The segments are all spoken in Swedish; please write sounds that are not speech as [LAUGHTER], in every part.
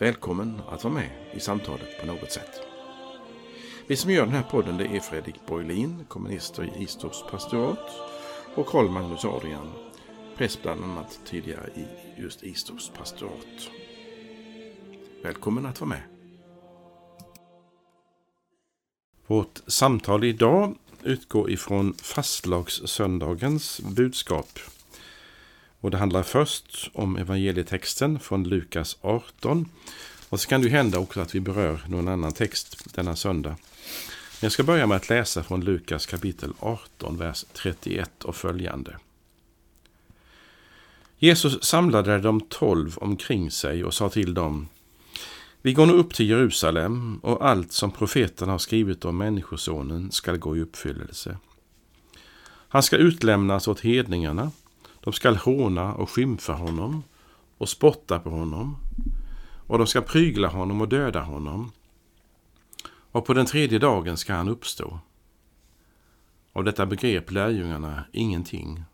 Välkommen att vara med i samtalet på något sätt. Vi som gör den här podden det är Fredrik Borglin, kommunister i Istorps pastorat och Karl Magnus Adrian, präst bland annat tidigare i just Istorps pastorat. Välkommen att vara med. Vårt samtal idag utgår ifrån fastlagssöndagens budskap. Och det handlar först om evangelietexten från Lukas 18. Och så kan det hända också att vi berör någon annan text denna söndag. Men jag ska börja med att läsa från Lukas kapitel 18, vers 31 och följande. Jesus samlade de tolv omkring sig och sa till dem Vi går nu upp till Jerusalem och allt som profeterna har skrivit om Människosonen skall gå i uppfyllelse. Han ska utlämnas åt hedningarna de skall håna och skymfa honom och spotta på honom och de skall prygla honom och döda honom. Och på den tredje dagen ska han uppstå. Av detta begrep lärjungarna ingenting.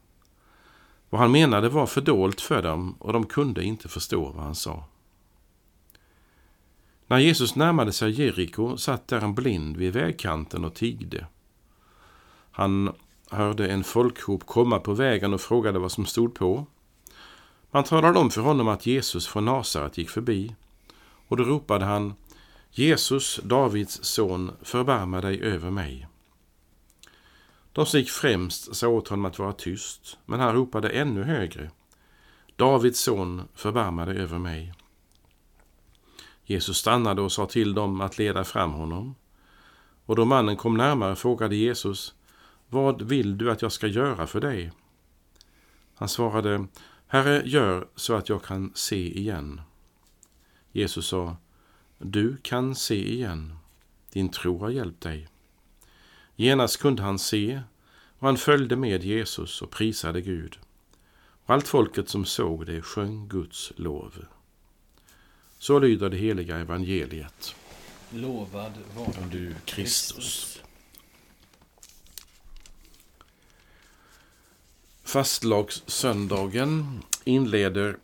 Vad han menade var fördolt för dem och de kunde inte förstå vad han sa. När Jesus närmade sig Jeriko satt där en blind vid vägkanten och tigde. Han hörde en folkhop komma på vägen och frågade vad som stod på. Man talade om för honom att Jesus från Nasaret gick förbi. Och då ropade han Jesus, Davids son, förbarma dig över mig. De som gick främst sa åt honom att vara tyst, men han ropade ännu högre. Davids son, förbarma dig över mig. Jesus stannade och sa till dem att leda fram honom. Och då mannen kom närmare frågade Jesus, vad vill du att jag ska göra för dig? Han svarade, Herre, gör så att jag kan se igen. Jesus sa, Du kan se igen. Din tro har hjälpt dig. Genast kunde han se och han följde med Jesus och prisade Gud. Och allt folket som såg det sjöng Guds lov. Så lyder det heliga evangeliet. Lovad var du, Kristus. Fastlagssöndagen inleder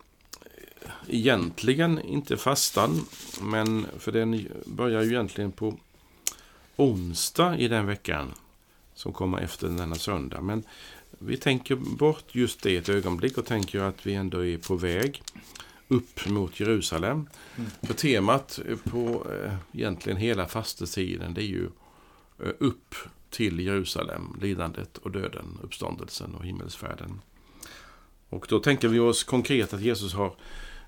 egentligen inte fastan, men för den börjar ju egentligen på onsdag i den veckan som kommer efter denna söndag. Men vi tänker bort just det ett ögonblick och tänker att vi ändå är på väg upp mot Jerusalem. Mm. För temat på eh, egentligen hela fastetiden det är ju eh, upp till Jerusalem, lidandet och döden, uppståndelsen och himmelsfärden. Och då tänker vi oss konkret att Jesus har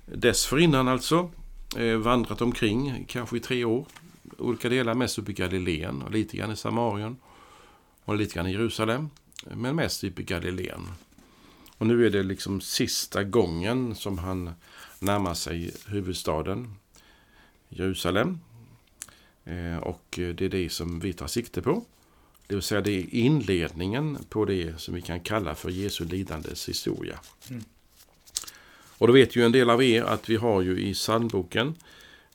dessförinnan alltså eh, vandrat omkring, kanske i tre år, olika delar, mest uppe i Galileen och lite grann i Samarien och lite grann i Jerusalem, men mest uppe i Galileen. Och nu är det liksom sista gången som han närmar sig huvudstaden Jerusalem. Eh, och det är det som vi tar sikte på. Det vill säga det är inledningen på det som vi kan kalla för Jesu lidandes historia. Mm. Och då vet ju en del av er att vi har ju i psalmboken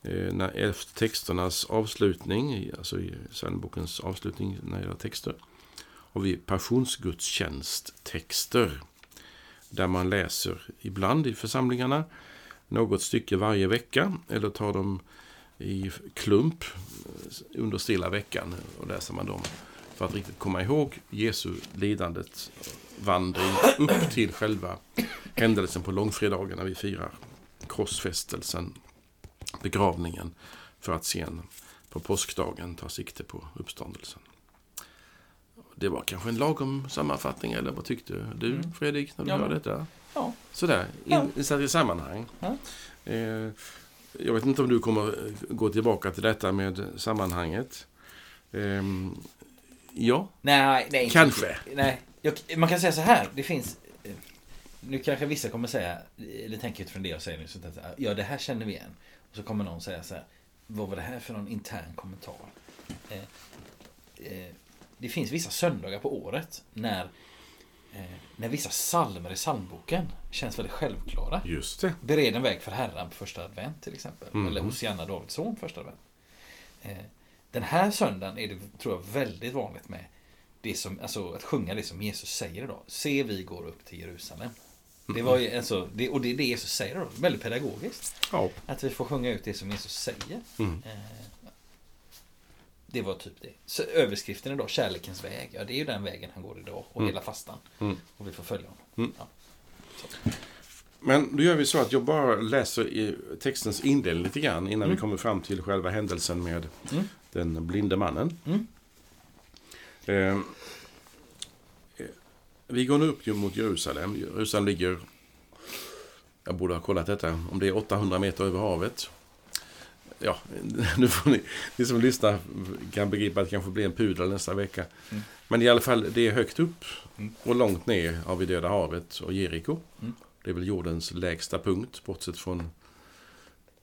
eh, när, efter texternas avslutning, alltså i psalmbokens avslutning när det gäller texter, har vi passionsgudstjänsttexter. Där man läser ibland i församlingarna något stycke varje vecka eller tar dem i klump under stilla veckan och läser man dem för att riktigt komma ihåg Jesu lidandet vandring upp till själva händelsen på långfredagen när vi firar korsfästelsen, begravningen, för att sen på påskdagen ta sikte på uppståndelsen. Det var kanske en lagom sammanfattning, eller vad tyckte du mm. Fredrik, när du ja, hörde detta? Ja. Sådär, insatt i sammanhang. Ja. Eh, jag vet inte om du kommer gå tillbaka till detta med sammanhanget. Eh, Ja, nej, nej kanske. nej, man kan säga så här. Det finns... Nu kanske vissa kommer säga, eller tänker utifrån det jag säger nu, så att, ja det här känner vi igen. Och så kommer någon säga så här, vad var det här för någon intern kommentar? Eh, eh, det finns vissa söndagar på året när, eh, när vissa salmer i psalmboken känns väldigt självklara. Just det. Bered en väg för Herren på första advent till exempel. Mm. Eller Hosianna Davids son första advent. Den här söndagen är det, tror jag, väldigt vanligt med det som, alltså, att sjunga det som Jesus säger idag. Se, vi går upp till Jerusalem. Det var ju, alltså, det, och det är det Jesus säger då. Väldigt pedagogiskt. Ja. Att vi får sjunga ut det som Jesus säger. Mm. Eh, det var typ det. Så överskriften idag, kärlekens väg. Ja, det är ju den vägen han går idag. Och Mm. hela fastan. Mm. Och vi får följa honom. Mm. Ja. Men då gör vi så att jag bara läser textens inledning lite grann innan Mm. vi kommer fram till själva händelsen med Mm. Den blinde mannen. Mm. Eh, eh, vi går nu upp mot Jerusalem. Jerusalem ligger, jag borde ha kollat detta, om det är 800 meter över havet. Ja, [LAUGHS] nu får ni, ni som lyssnar kan begripa att det kanske blir en pudel nästa vecka. Mm. Men i alla fall, det är högt upp Mm. och långt ner har vi Döda havet och Jeriko. Mm. Det är väl jordens lägsta punkt, bortsett från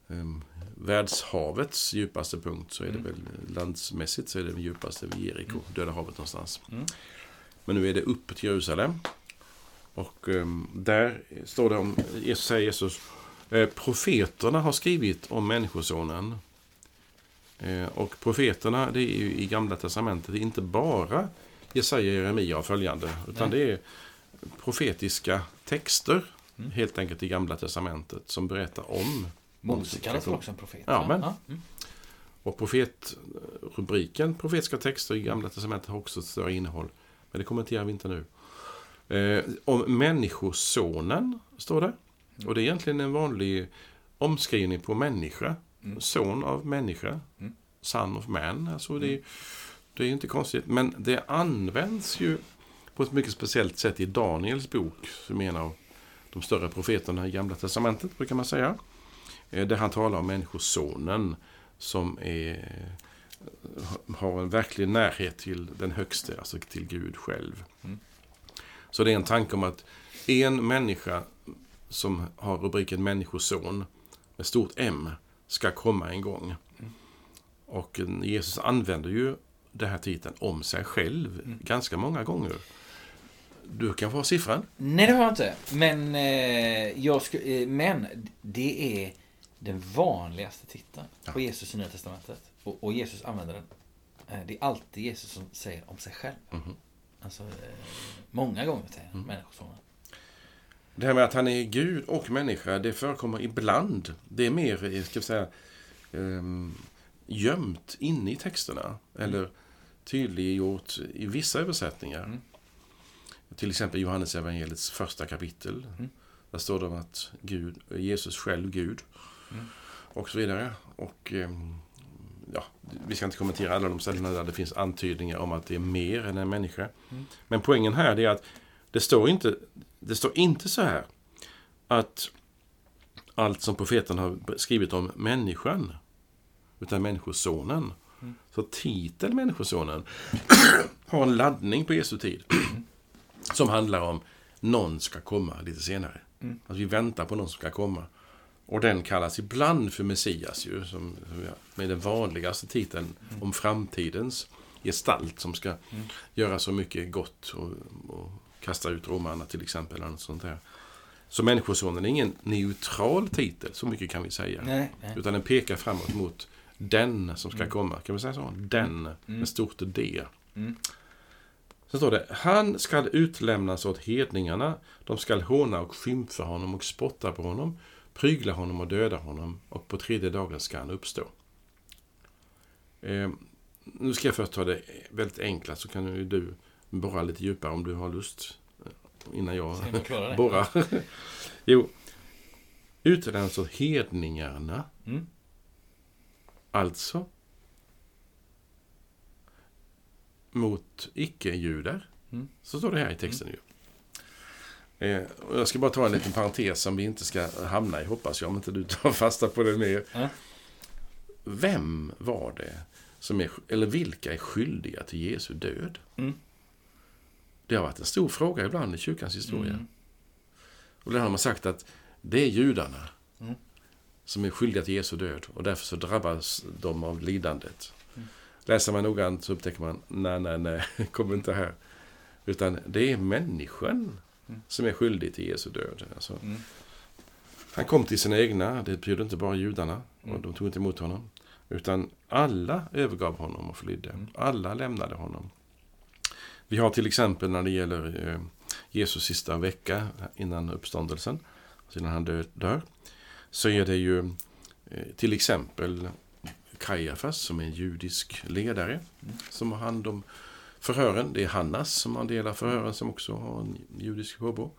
um, världshavets djupaste punkt. Så är det Mm. väl landsmässigt så är det den djupaste vid Jeriko, Döda havet någonstans. Mm. Men nu är det upp till Jerusalem. Och ehm, där står det om, Jesus säger Jesus, eh, profeterna har skrivit om Människosonen. Eh, och profeterna, det är ju i Gamla Testamentet, inte bara Jesaja, Jeremia och följande. Utan Nej. det är profetiska texter, Mm. helt enkelt i Gamla Testamentet, som berättar om Mose kallas också en profet? Ja, men- Mm. Och profetrubriken profetiska texter i Gamla Testamentet har också ett större innehåll. Men det kommenterar vi inte nu. Eh, om Människosonen, står det. Och det är egentligen en vanlig omskrivning på människa. Mm. Son av människa. Mm. Son of man. Alltså det, det är inte konstigt. Men det används ju på ett mycket speciellt sätt i Daniels bok, som är en av de större profeterna i Gamla Testamentet, brukar man säga. Eh, Där han talar om Människosonen som är, har en verklig närhet till den högste, alltså till Gud själv. Mm. Så det är en tanke om att en människa som har rubriken Människoson med stort M ska komma en gång. Mm. Och Jesus använder ju den här titeln om sig själv Mm. ganska många gånger. Du kan få siffran. Nej, det har jag inte. Men, eh, jag sku, eh, men det är den vanligaste titeln på. Jesus i Nya Testamentet. Och, och Jesus använder den. Eh, det är alltid Jesus som säger om sig själv. Mhm. Alltså, eh, många gånger säger han Mm. Människosonen. Det här med att han är Gud och människa, det förekommer ibland. Det är mer, eh, ska vi säga, um, gömt inne i texterna. Eller tydliggjort i vissa översättningar. Mm. Till exempel Johannes evangeliets första kapitel. Mm. Där står det om att Gud, Jesus själv Gud. Mm. Och så vidare. Och ehm, ja, vi ska inte kommentera alla de ställena där det finns antydningar om att det är mer än en människa. Mm. Men poängen här är att det står inte, det står inte så här att allt som profeten har skrivit om människan, utan människosonen. Mm. Så titeln Människosonen [CLEARS THROAT] har en laddning på Jesu tid. Som handlar om någon ska komma lite senare. Mm. Att vi väntar på någon som ska komma. Och den kallas ibland för Messias ju, som, med den vanligaste titeln om framtidens gestalt som ska Mm. göra så mycket gott och, och kasta ut romarna till exempel. Eller något sånt där. Så Människosonen är ingen neutral titel, så mycket kan vi säga. Nej, nej. Utan den pekar framåt mot den som ska Mm. komma. Kan vi säga så? Den, Mm. med stort D. Mm. Så står det, han skall utlämnas åt hedningarna. De skall håna och skymfa honom och spotta på honom, prygla honom och döda honom och på tredje dagen ska han uppstå. Eh, nu ska jag först ta det väldigt enkla så kan ju du borra lite djupare om du har lust. eh, Innan jag [LAUGHS] borrar. [LAUGHS] jo, utlämnas åt hedningarna. Mm. Alltså mot icke-judar. Mm. Så står det här i texten ju. Eh, jag ska bara ta en liten parentes som vi inte ska hamna i, hoppas jag, om inte du tar fasta på det mer. Ja. Vem var det som är, eller vilka är skyldiga till Jesu död? Mm. Det har varit en stor fråga ibland i kyrkans historia. Mm. Och där har man sagt att det är judarna. Mm. som är skyldiga till Jesu död och därför så drabbas de av lidandet. Läser man noggrant så upptäcker man, nej, nej, nej, [LAUGHS] kom inte här. Utan det är människan som är skyldig till Jesu död. Alltså, Mm. han kom till sina egna, det betyder inte bara judarna, Mm. och de tog inte emot honom. Utan alla övergav honom och flydde. Mm. Alla lämnade honom. Vi har till exempel när det gäller eh, Jesus sista vecka innan uppståndelsen, alltså innan han dö, dör, så är det ju eh, till exempel Kajafas som är en judisk ledare som har hand om förhören. Det är Hannas som har en del av förhören som också har en judisk påbrå.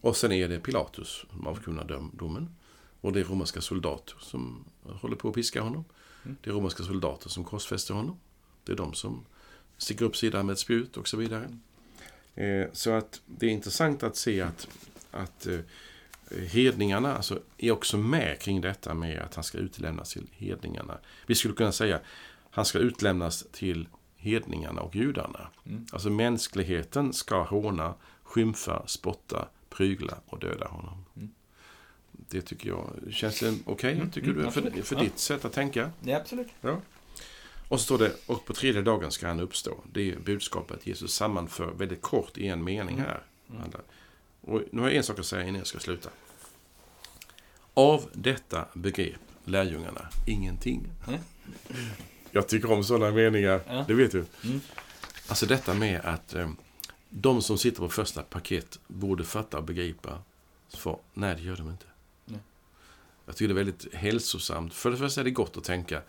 Och sen är det Pilatus som avkunnar dom- domen. Och det är romerska soldater som håller på att piska honom. Det är romerska soldater som korsfäster honom. Det är de som sticker upp sidan med ett spjut och så vidare. Eh, så att det är intressant att se att, att eh, hedningarna alltså, är också med kring detta med att han ska utlämnas till hedningarna. Vi skulle kunna säga han ska utlämnas till hedningarna och judarna. Mm. Alltså mänskligheten ska håna, skymfa, spotta, prygla och döda honom. Mm. Det tycker jag känns det okej, Mm, tycker mm, du, för, för Ja. ditt sätt att tänka. Ja, absolut. Och så står det, och på tredje dagen ska han uppstå. Det är budskapet Jesus sammanför väldigt kort i en mening här. Mm. Och nu har jag en sak att säga innan jag ska sluta. Av detta begrep lärjungarna ingenting. Jag tycker om sådana meningar, Ja. det vet du. Mm. Alltså detta med att eh, de som sitter på första paket borde fatta och begripa. Svar, nej det gör de inte. Nej. Jag tycker det är väldigt hälsosamt. För det första är det gott att tänka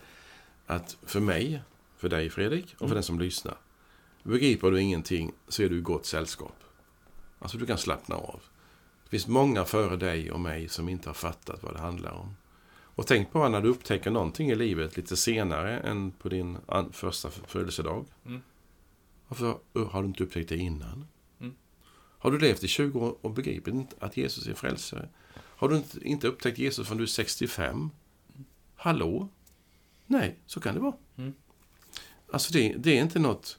att för mig, för dig Fredrik och för Mm. den som lyssnar. Begriper du ingenting så är du i gott sällskap. Alltså du kan slappna av. Det finns många före dig och mig som inte har fattat vad det handlar om. Och tänk bara när du upptäcker någonting i livet lite senare än på din första födelsedag. Mm. Varför har du inte upptäckt det innan? Mm. Har du levt i 20 år och begripit att Jesus är frälsare? Har du inte, upptäckt Jesus förrän du är 65? Hallå? Nej, så kan det vara. Mm. Alltså det, det är inte något...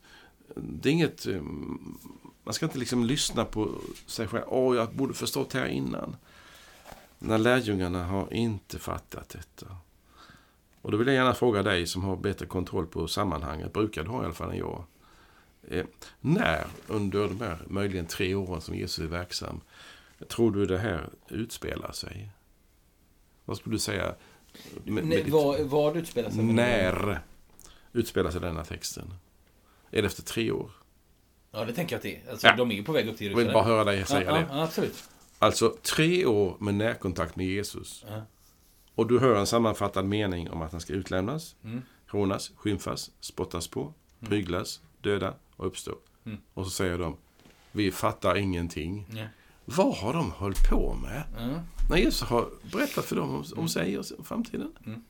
Det är inget... um, Man ska inte liksom lyssna på sig själv. Åh, jag borde förstått det här innan. När lärjungarna har inte fattat detta. Och då vill jag gärna fråga dig som har bättre kontroll på sammanhanget, brukar du ha i alla fall än jag. Eh, när under de här möjligen tre åren som Jesus är verksam, tror du det här utspelar sig? Vad skulle du säga? Med, med ditt- vad, vad utspelar sig? när utspelar sig denna texten? Är det efter tre år? Ja, det tänker jag att det är. Alltså, Ja. de är ju på väg upp till Jag vill Jerusalem. bara höra dig säga ja, det. Ja, absolut. Alltså tre år med närkontakt med Jesus. Ja. Och du hör en sammanfattad mening om att han ska utlämnas, Mm. hånas, skymfas, spottas på, pryglas, döda och uppstå. Mm. Och så säger de, vi fattar ingenting. Ja. Vad har de hållit på med? Ja. När Jesus har berättat för dem om, om sig och framtiden. Mm.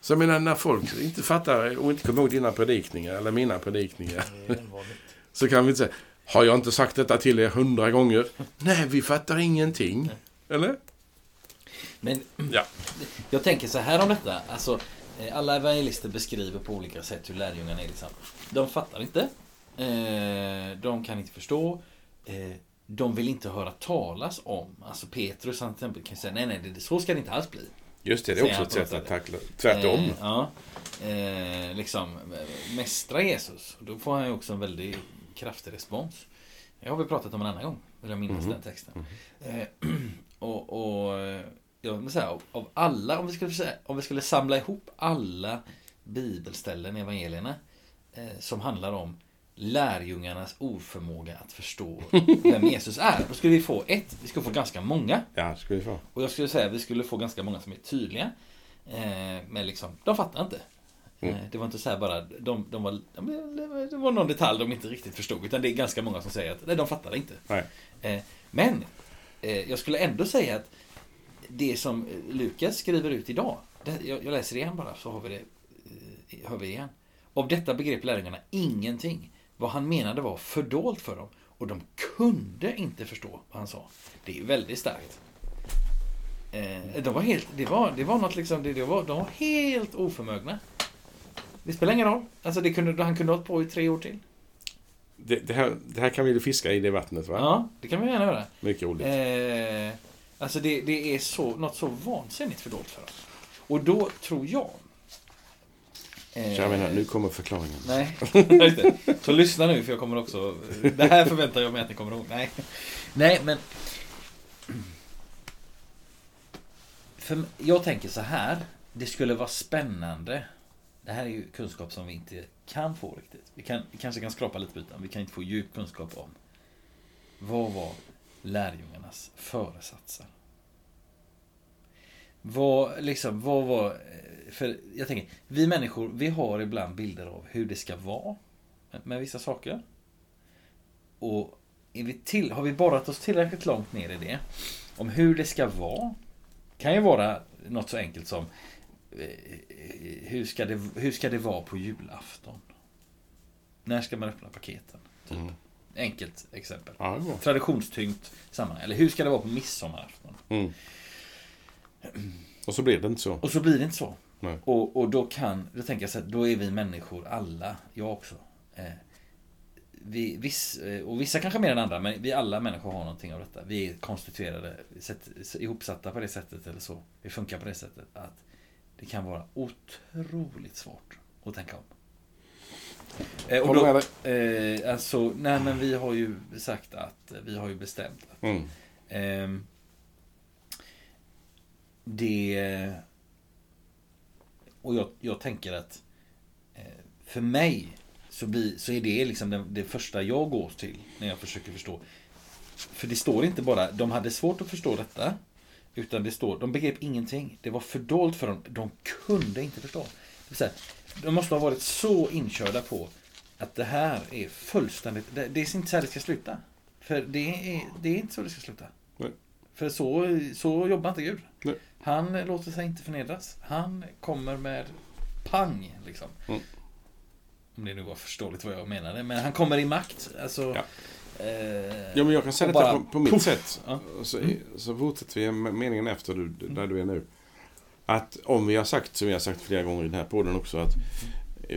Så jag menar, när folk inte fattar och inte kommer ihåg dina predikningar eller mina predikningar. [LAUGHS] Så kan vi inte säga, har jag inte sagt detta till er hundra gånger? Nej, vi fattar ingenting. Eller? Men Ja. jag tänker så här om detta. Alltså, eh, alla evangelister beskriver på olika sätt hur lärjungarna är. Liksom. De fattar inte. Eh, De kan inte förstå. Eh, De vill inte höra talas om. Alltså Petrus han till kan säga nej, nej, det, så ska det inte alls bli. Just det, det är också ett sätt att tackla. Tvärtom. Eh, ja. Eh, liksom mästra Jesus. Då får han ju också en väldigt kraftig respons. Det har vi pratat om en annan gång. Vill jag minnas Mhm. den texten. Eh, [CLEARS THROAT] och, och eh, jag vill säga, av, av alla, om vi, skulle säga, om vi skulle samla ihop alla bibelställen i evangelierna eh, som handlar om lärjungarnas oförmåga att förstå vem [LAUGHS] Jesus är. Då skulle vi få ett, vi skulle få ganska många. Ja, ska vi få. Och jag skulle säga att vi skulle få ganska många som är tydliga. Eh, men liksom, de fattar inte. Mm. Eh, det var inte så här bara, de, de var, de, det var någon detalj de inte riktigt förstod. Utan det är ganska många som säger att nej, de fattar inte. Eh, men, eh, jag skulle ändå säga att det som Lukas skriver ut idag. Det, jag, jag läser igen bara så har vi det eh, hör vi igen. Av detta begrep lärjungarna ingenting. Vad han menade var fördolt för dem. Och de kunde inte förstå vad han sa. Det är väldigt starkt. Eh, de var helt, det var, det var något liksom, det, det var, de var helt oförmögna. Det spelar ingen roll. Alltså det kunde, han kunde ha hållit på i tre år till. Det, det, här, det här kan vi fiska i det vattnet, va? Ja, det kan vi gärna göra. Mycket roligt. Eh, Alltså det, det är så, något så vansinnigt fördolt för dem. Och då tror jag... eh, Kära vänner, nu kommer förklaringen. Nej, [LAUGHS] just det. Så lyssna nu för jag kommer också... Det här förväntar jag mig att ni kommer ihåg. Nej, Nej men... För jag tänker så här. Det skulle vara spännande. Det här är ju kunskap som vi inte kan få riktigt. Vi, kan, vi kanske kan skrapa lite på ytan. Vi kan inte få djup kunskap om. Vad var lärjungarnas föresatser? Vad, liksom, vad var... Eh, för jag tänker, vi människor, vi har ibland bilder av hur det ska vara med, vissa saker. Och är vi till, har vi borrat oss tillräckligt långt ner i det, om hur det ska vara, kan ju vara något så enkelt som hur ska det, hur ska det vara på julafton? När ska man öppna paketen? Typ. Mm. Enkelt exempel. Ja, var. Traditionstyngt sammanhang. Eller hur ska det vara på midsommarafton? Mm. Och så blev det inte så. Och så blir det inte så. Nej. Och, och då kan, då tänker jag så här, då är vi människor alla, jag också. Eh, vi, viss, eh, och vissa kanske mer än andra, men vi alla människor har någonting av detta. Vi är konstituerade, sätt, ihopsatta på det sättet eller så. Vi funkar på det sättet att det kan vara otroligt svårt att tänka om. Eh, och då, eh, alltså, nej men vi har ju sagt att, vi har ju bestämt att Mm. Ehm, det... Och jag, jag tänker att eh, för mig så, blir, så är det liksom det, det första jag går till när jag försöker förstå. För det står inte bara, de hade svårt att förstå detta. Utan det står, de begrep ingenting. Det var fördolt för dem. De kunde inte förstå. Säga, de måste ha varit så inkörda på att det här är fullständigt, det, det är inte så här det ska sluta. För det är, det är inte så det ska sluta. Nej. För så, så jobbar inte Gud. Nej. Han låter sig inte förnedras. Han kommer med pang, liksom. Mm. Om det nu var förståeligt vad jag menade. Men han kommer i makt. Alltså, Ja. Eh, Ja, men jag kan säga detta på, på mitt puff. sätt. Ja. Så, så fortsätter vi meningen efter du, där du är nu. Att om vi har sagt, som vi har sagt flera gånger i den här podden också, att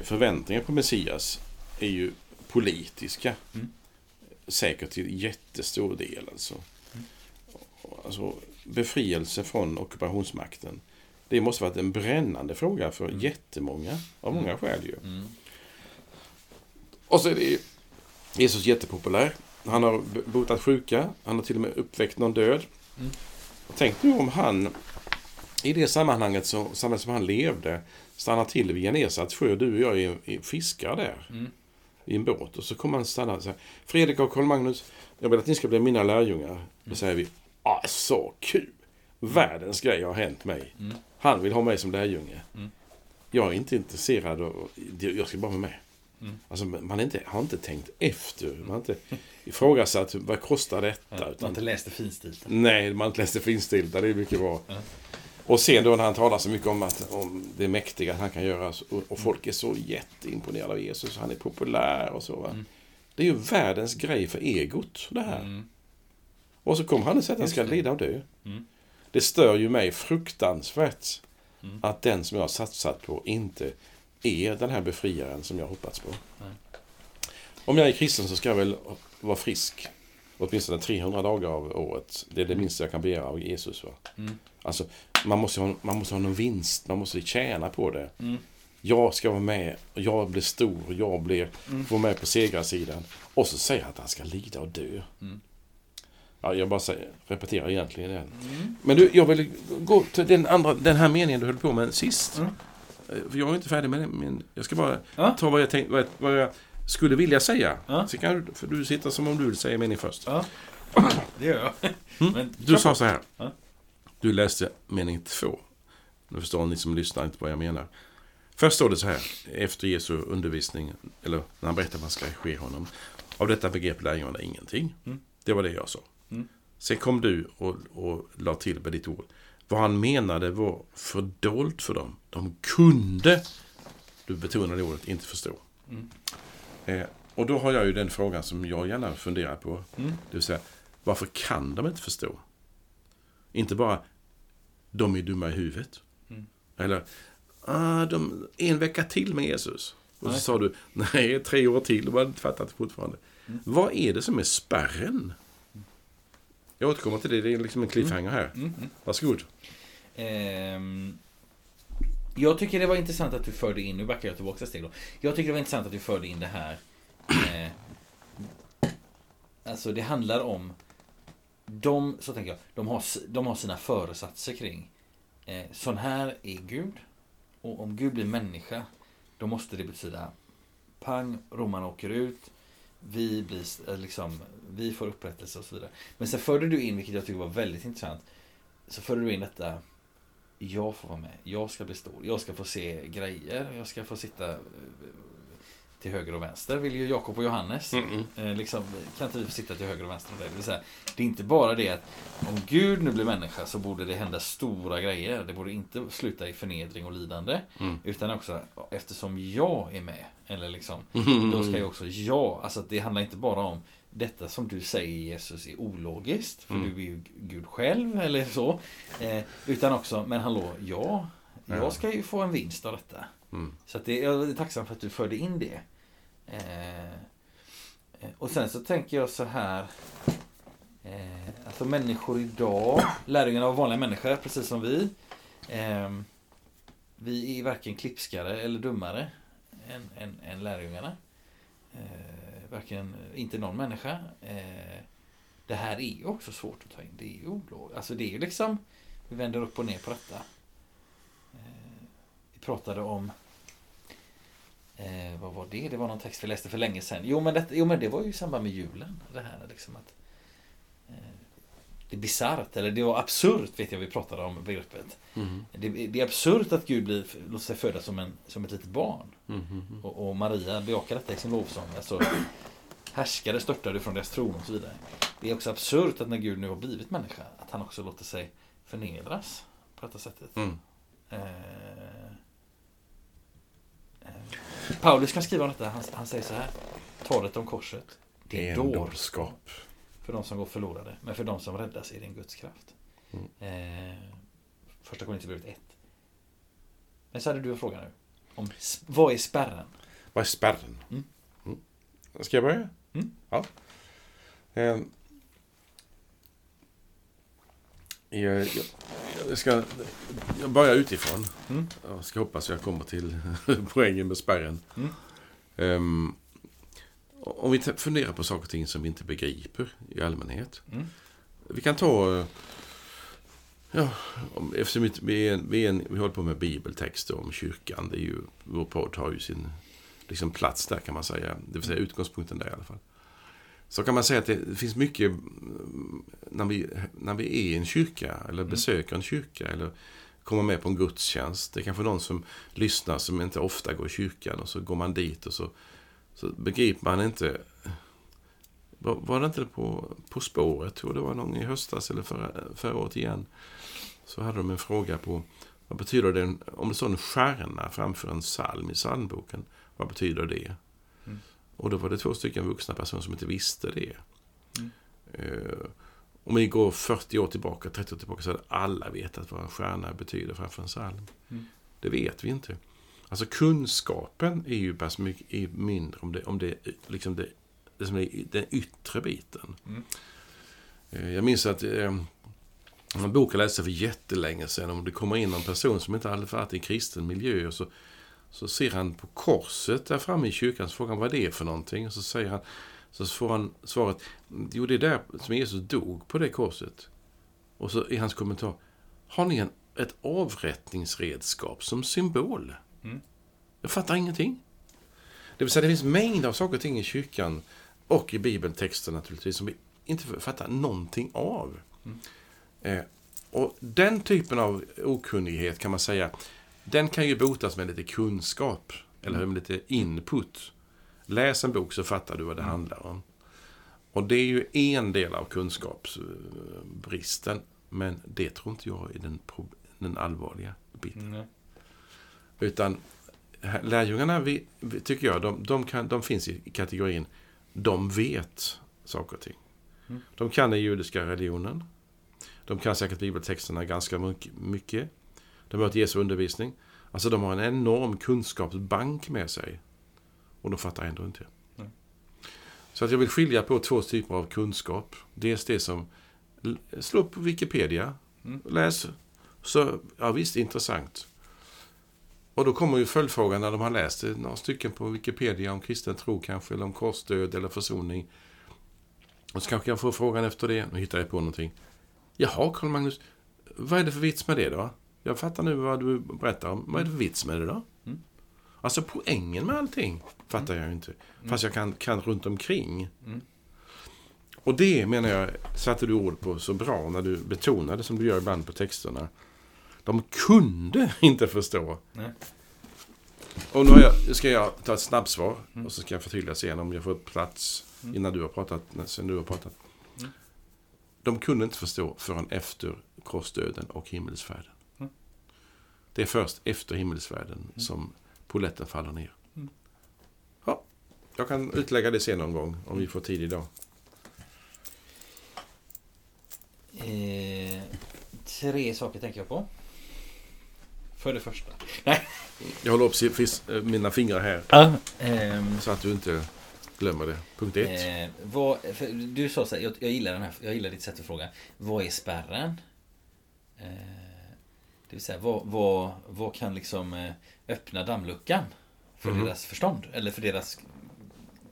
förväntningar på Messias är ju politiska. Mm. Säkert till jättestor del alltså. alltså. Befrielse från ockupationsmakten. Det måste varit en brännande fråga för jättemånga, av många skäl ju. Mm. Och så är det Jesus jättepopulär. Han har botat sjuka. Han har till och med uppväckt någon död. Mm. Tänk nu om han i det sammanhanget så, sammanhanget som han levde stannar till vid Genesarets sjö. Du och jag är, är fiskare där. Mm. I en båt. Och så kommer han stanna och säga Fredrik och Karl-Magnus, jag vill att ni ska bli mina lärjungar. Mm. Då säger vi ah, så kul! Världens grej har hänt mig. Mm. Han vill ha mig som lärjunge. Mm. Jag är inte intresserad av... Jag ska bara vara med. Mm. Alltså, man inte, har inte tänkt efter. Man har inte ifrågasatt vad kostar detta. Ja, man har utan, inte läst det finstilt. nej, man har inte läst det finstilta. Det är mycket bra. Ja. Och sen då när han talar så mycket om, att, om det mäktiga han kan göra. Och, och folk är så jätteimponerade av Jesus. Han är populär och så. Mm. Det är ju världens grej för egot, det här. Mm. Och så kommer han och säger att han ska lida och dö. Mm. Det stör ju mig fruktansvärt Mm. att den som jag har satsat på inte är den här befriaren som jag hoppats på. Nej. Om jag är kristen så ska jag väl vara frisk åtminstone 300 dagar av året. Det är det minsta jag kan begära av Jesus. Va? Mm. Alltså, man måste, ha, man måste ha någon vinst, man måste tjäna på det. Mm. Jag ska vara med, och jag blir stor, jag blir, Mm. får med på segrarsidan. Och så säger han att han ska lida och dö. Mm. Ja, jag bara säger, repeterar egentligen den. Mm. Men du, jag vill gå till den, andra, den här meningen du höll på med sist. Eh, För jag är inte färdig med det, men jag ska bara Ja. ta vad jag, tänk, vad, vad jag skulle vilja säga. Ja. Så kan du, för du sitter som om du vill säga mening först. Ja, [CLEARS THROAT] det gör jag. Mm. Men, Du sa så här. Ja. Du läste mening två. Nu förstår ni som lyssnar inte vad jag menar. Först står det så här, efter Jesu undervisning, eller när han berättar vad som ska ske honom. Av detta begrep lärjungarna ingenting. Mm. Det var det jag sa. Mm. Sen kom du och, och la till med ditt ord. Vad han menade var fördolt för dem. De kunde, du betonade ordet, inte förstå. Mm. Eh, och då har jag ju den frågan som jag gärna funderar på. Mm. Det vill säga, varför kan de inte förstå? Inte bara, de är dumma i huvudet. Mm. Eller, ah, de, en vecka till med Jesus. Och så Nej. sa du, nej, tre år till. De hade inte fattat det fortfarande. Mm. Vad är det som är spärren? Jag återkommer till det. Det är liksom en cliffhanger här. Mm, mm. Varsågod. Ehm, jag tycker det var intressant att du förde in, nu backar jag tillbaka steg då. Jag tycker det var intressant att du förde in det här. Eh, alltså det handlar om de, så tänker jag, de har, de har sina föresatser kring eh, sån här är Gud. Och om Gud blir människa, då måste det betyda pang, romarna åker ut, vi blir eh, liksom, vi får upprättelse och så vidare. Men sen förde du in, vilket jag tycker var väldigt intressant, så förde du in detta jag får vara med, jag ska bli stor, jag ska få se grejer, jag ska få sitta eh, till höger och vänster, vill ju Jakob och Johannes. Mm-mm. Eh, liksom, kan inte vi få sitta till höger och vänster? Det vill säga, det är inte bara det att om Gud nu blir människa så borde det hända stora grejer. Det borde inte sluta i förnedring och lidande. Mm. Utan också eftersom jag är med, eller liksom, Mm. då ska ju också jag, alltså det handlar inte bara om detta som du säger Jesus är ologiskt, för Mm. du är ju Gud själv eller så. Eh, utan också, men hallå, ja, jag Ja. ska ju få en vinst av detta. Mm. Så det, jag är tacksam för att du förde in det. Eh, eh, och sen så tänker jag så här. Eh, alltså människor idag, lärjungarna var vanliga människor precis som vi. Eh, vi är varken klipskare eller dummare än, än, än lärjungarna. Eh, varken, inte någon människa. Eh, det här är ju också svårt att ta in. Det är ju. Alltså det är ju liksom, vi vänder upp och ner på detta. Eh, vi pratade om Eh, vad var det? Det var någon text vi läste för länge sedan. Jo men, det, jo, men det var ju i samband med julen. Det här liksom att eh, Det är bisarrt, eller det var absurt vet jag vi pratade om begreppet. Mm. Det, det är absurt att Gud blir, låter sig födas som, en, som ett litet barn. Mm. Och, och Maria bejakar detta i sin lovsång. Alltså, härskare störtade från deras tron och så vidare. Det är också absurt att när Gud nu har blivit människa, att han också låter sig förnedras på detta sättet. Mm. Eh, Paulus kan skriva om detta. Han, han säger så här. Talet om korset. Det är dårskap dårskap. för de som går förlorade. Men för de som räddas är det en Guds kraft. Mm. Eh, första Korinthierbrevet 1. Men så hade du en fråga nu. Om, vad är spärren? Vad är spärren? Mm. Mm. Ska jag börja? Mm. Ja. Eh, jag, jag, jag, ska, jag börjar utifrån. Mm. Jag ska hoppas jag kommer till [LAUGHS] poängen med spärren. Mm. Ehm, om vi funderar på saker och ting som vi inte begriper i allmänhet. Mm. Vi kan ta... Ja, om, eftersom vi, är, vi, är en, vi håller på med bibeltexter om kyrkan. Det är ju, vår podd har ju sin liksom, plats där kan man säga. Det vill säga utgångspunkten där i alla fall. Så kan man säga att det finns mycket mm, när vi, när vi är i en kyrka eller besöker en kyrka eller kommer med på en gudstjänst. Det är kanske någon som lyssnar som inte ofta går i kyrkan och så går man dit och så, så begriper man inte var, var det inte på, på spåret, tror det var någon i höstas eller förra, förra året igen. Så hade de en fråga på vad betyder det om det står en stjärna framför en psalm i psalmboken. Vad betyder det? Och då var det två stycken vuxna personer som inte visste det. Mm. Eh, om vi går 40 år tillbaka, 30 år tillbaka, så hade alla vetat vad en stjärna betyder framför en psalm. Mm. Det vet vi inte. Alltså kunskapen är ju bara så mycket är mindre om det, om det, liksom det, det som är den yttre biten. Mm. Eh, Jag minns att eh, en bok jag läste för jättelänge sedan om det kommer in någon person som inte hade varit i en kristen miljö så, så ser han på korset där framme i kyrkan så frågar han vad det är för någonting och så säger han så får han svaret Jo, det är där som Jesus dog på det korset. Och så är hans kommentar Har ni en, ett avrättningsredskap som symbol? Mm. Jag fattar ingenting. Det vill säga, det finns mängder av saker och ting i kyrkan och i bibeltexten naturligtvis som vi inte fattar någonting av. Mm. Eh, och den typen av okunnighet kan man säga, den kan ju botas med lite kunskap. Eller hur? Med lite input. Läs en bok så fattar du vad det handlar om. Och det är ju en del av kunskapsbristen. Men det tror inte jag är den, den allvarliga biten. Mm. Utan lärjungarna, vi, tycker jag, de, de, kan, de finns i kategorin de vet saker och ting. Mm. De kan den judiska religionen. De kan säkert bibeltexterna ganska mycket. De har hört Jesu undervisning. Alltså de har en enorm kunskapsbank med sig. Och de fattar ändå inte. Så att jag vill skilja på två typer av kunskap. Dels det som Slå upp Wikipedia. Mm. Läs. Så, ja visst, intressant. Och då kommer ju följdfrågan när de har läst några stycken på Wikipedia om kristen tro kanske, eller om korsdöd eller försoning. Och så kanske jag får frågan efter det. Nu hittar jag på någonting. Jaha, Karl Magnus. Vad är det för vits med det då? Jag fattar nu vad du berättar om. Vad är det för vits med det då? Mm. Alltså poängen med allting fattar jag ju inte. Fast jag kan, kan runt omkring. Mm. Och det menar jag satte du ord på så bra när du betonade som du gör ibland på texterna. De kunde [LAUGHS] inte förstå. Nej. Och nu jag, ska jag ta ett snabbsvar Mm. och så ska jag förtydliga sen om jag får plats Mm. innan du har pratat, sen du har pratat. Mm. De kunde inte förstå förrän efter korsdöden och himmelsfärden. Mm. Det är först efter himmelsfärden som poletten faller ner. Mm. Ja, jag kan utlägga det sen någon gång om vi får tid idag. Eh, tre saker tänker jag på. För det första. Nej. Jag håller upp eh, mina fingrar här Ja. Ehm, så att du inte glömmer det. Punkt ett. eh, vad, du sa så här, jag, jag, gillar den här, jag gillar ditt sätt att fråga. Vad är spärren? Eh, det vill säga, vad, vad, vad kan liksom eh, öppna dammluckan? För Mhm. deras förstånd? Eller för deras...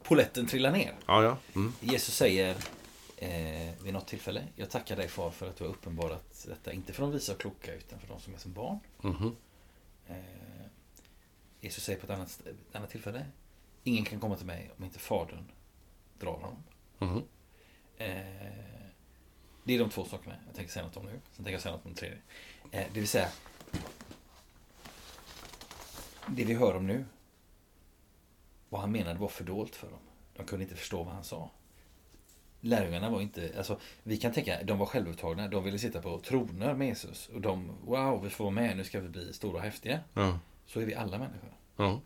Poletten trillar ner. Ja, ja. Mm. Jesus säger eh, vid något tillfälle. Jag tackar dig far för att du har uppenbarat detta. Inte för de visa och kloka utan för de som är som barn. Mhm. Eh, Jesus säger på ett annat, annat tillfälle. Ingen kan komma till mig om inte Fadern drar honom. Mhm. Eh, det är de två sakerna jag tänker säga något om nu. Sen tänker jag säga något om den tredje. Eh, det vill säga. Det vi hör om nu. Vad han menade var fördolt för dem. De kunde inte förstå vad han sa. Lärjungarna var inte, alltså vi kan tänka, de var självupptagna, de ville sitta på troner med Jesus. Och de, wow, vi får vara med, nu ska vi bli stora och häftiga. Ja. Så är vi alla människor. Ja.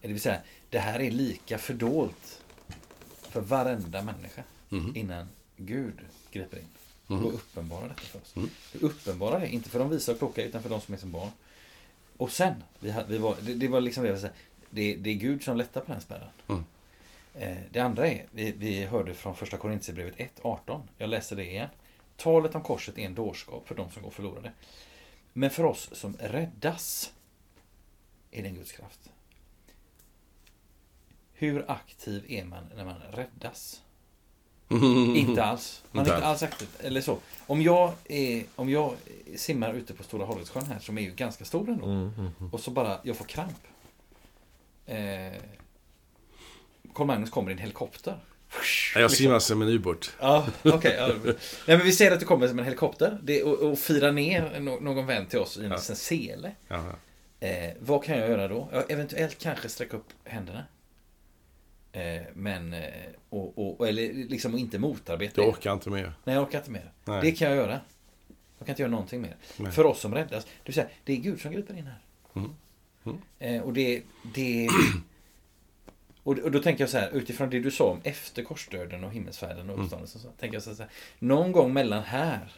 Det vill säga, det här är lika fördolt för varenda människa Mhm. innan Gud griper in Mhm. och uppenbarar detta för oss. Mm. Du uppenbarar det, inte för de visa och kloka utan för de som är som barn. Och sen, vi, hade- vi var, det, det var liksom det jag vill säga, det, det är Gud som lättar på den spärren. Mm. Eh, det andra är, vi, vi hörde från första Korintierbrevet 1.18. Jag läser det igen. Talet om korset är en dårskap för de som går förlorade. Men för oss som räddas är det en Guds kraft. Hur aktiv är man när man räddas? Inte alls. Man är inte alls aktiv. Eller så. Om jag, är, om jag simmar ute på Stora Hålletsjön här, som är ju ganska stor ändå. Mm, mm, mm. Och så bara, jag får kramp. Eh, Carl Magnus kommer i en helikopter. Ja, Jag simmar som en ubåt. Ja, okej. ja. Nej, men vi ser att du kommer som en helikopter. Det, och, och firar ner någon vän till oss i en Ja. sele. Eh, vad kan jag göra då? Ja, eventuellt kanske sträcka upp händerna. Eh, men, eh, och, och, eller liksom inte motarbeta. Jag orkar inte mer. Nej, jag orkar inte mer. Nej. Det kan jag göra. Jag kan inte göra någonting mer. Nej. För oss som räddas. Det vill säga, det är Gud som griper in här. Mm. Mm. Eh, och det... det [CLEARS THROAT] och, då tänker jag så här, utifrån det du sa om efter korsdöden och himmelsfärden och Mm. uppståndelsen. Så tänker jag så här, någon gång mellan här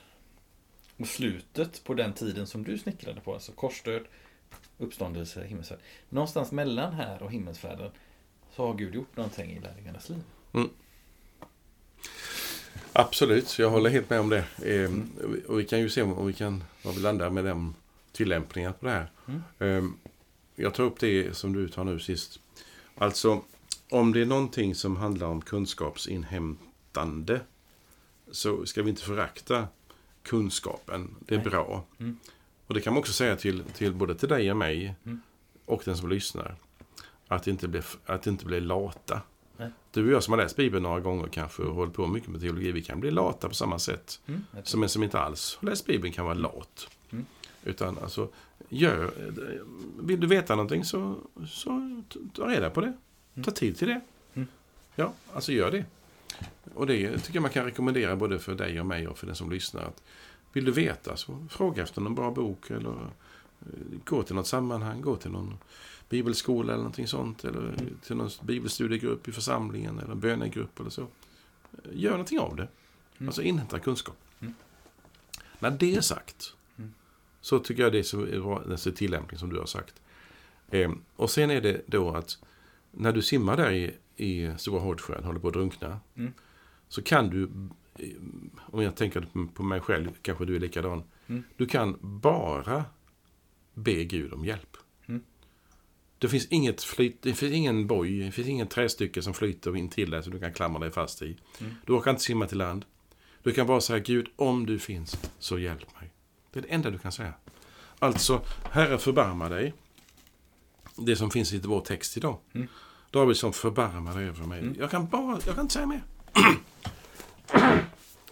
och slutet på den tiden som du snickrade på, alltså korsdöd, uppståndelse, himmelsfärd. Någonstans mellan här och himmelsfärden så har Gud gjort någonting i lärjungarnas liv. Absolut, jag håller helt med om det. Eh, Mm. Och vi kan ju se om vi kan, var vi landar med den tillämpningen på det här. Mm. Eh, Jag tar upp det som du tar nu sist. Alltså, om det är någonting som handlar om kunskapsinhämtande så ska vi inte förakta kunskapen. Det är Nej. bra. Mm. Och det kan man också säga till, till både till dig och mig Mm. och den som lyssnar. Att inte bli, att inte bli lata. Nej. Du och jag som har läst Bibeln några gånger kanske och hållit på mycket med teologi, vi kan bli lata på samma sätt. Mm, Som en som inte alls har läst Bibeln kan vara lat. Mm. Utan alltså, gör, vill du veta någonting så, så ta reda på det. Ta tid till det. Mm. Ja, alltså gör det. Och det tycker jag man kan rekommendera både för dig och mig och för den som lyssnar. Att vill du veta så fråga efter någon bra bok eller eh, gå till något sammanhang, gå till någon bibelskola eller någonting sånt. Eller till någon bibelstudiegrupp i församlingen eller en bönegrupp eller så. Gör någonting av det. Mm. Alltså inhämta kunskap. Mm. När det är sagt Mm. så tycker jag det är så tillämpning som du har sagt. Eh, och sen är det då att när du simmar där i, i Stora Hårdsjön, håller på att drunkna, Mm. så kan du om jag tänker på mig själv, kanske du är likadan. Mm. Du kan bara be Gud om hjälp. Det finns inget flyt, det finns ingen boj, det finns ingen trästycke som flyter in till dig som du kan klamra dig fast i. Mm. Du orkar inte simma till land. Du kan bara säga Gud, om du finns, så hjälp mig. Det är det enda du kan säga. Alltså, Herre förbarma dig. Det som finns i vår text idag. Mm. David som förbarmar dig över mig. Mm. Jag kan bara, jag kan inte säga mer. [CLEARS THROAT]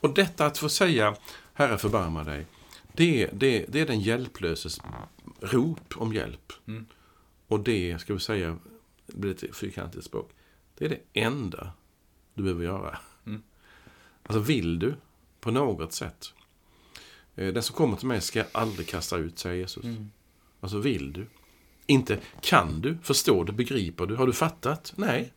Och detta att få säga Herre förbarma dig. Det, det, det är den hjälplöses rop om hjälp. Mm. Och det, ska vi säga, blir lite fyrkantigt språk. Det är det enda du behöver göra. Mm. Alltså vill du på något sätt. eh, Den som kommer till mig ska aldrig kasta ut, säger Jesus. Mm. Alltså vill du? Inte kan du? Förstår du? Begriper du? Har du fattat? Nej.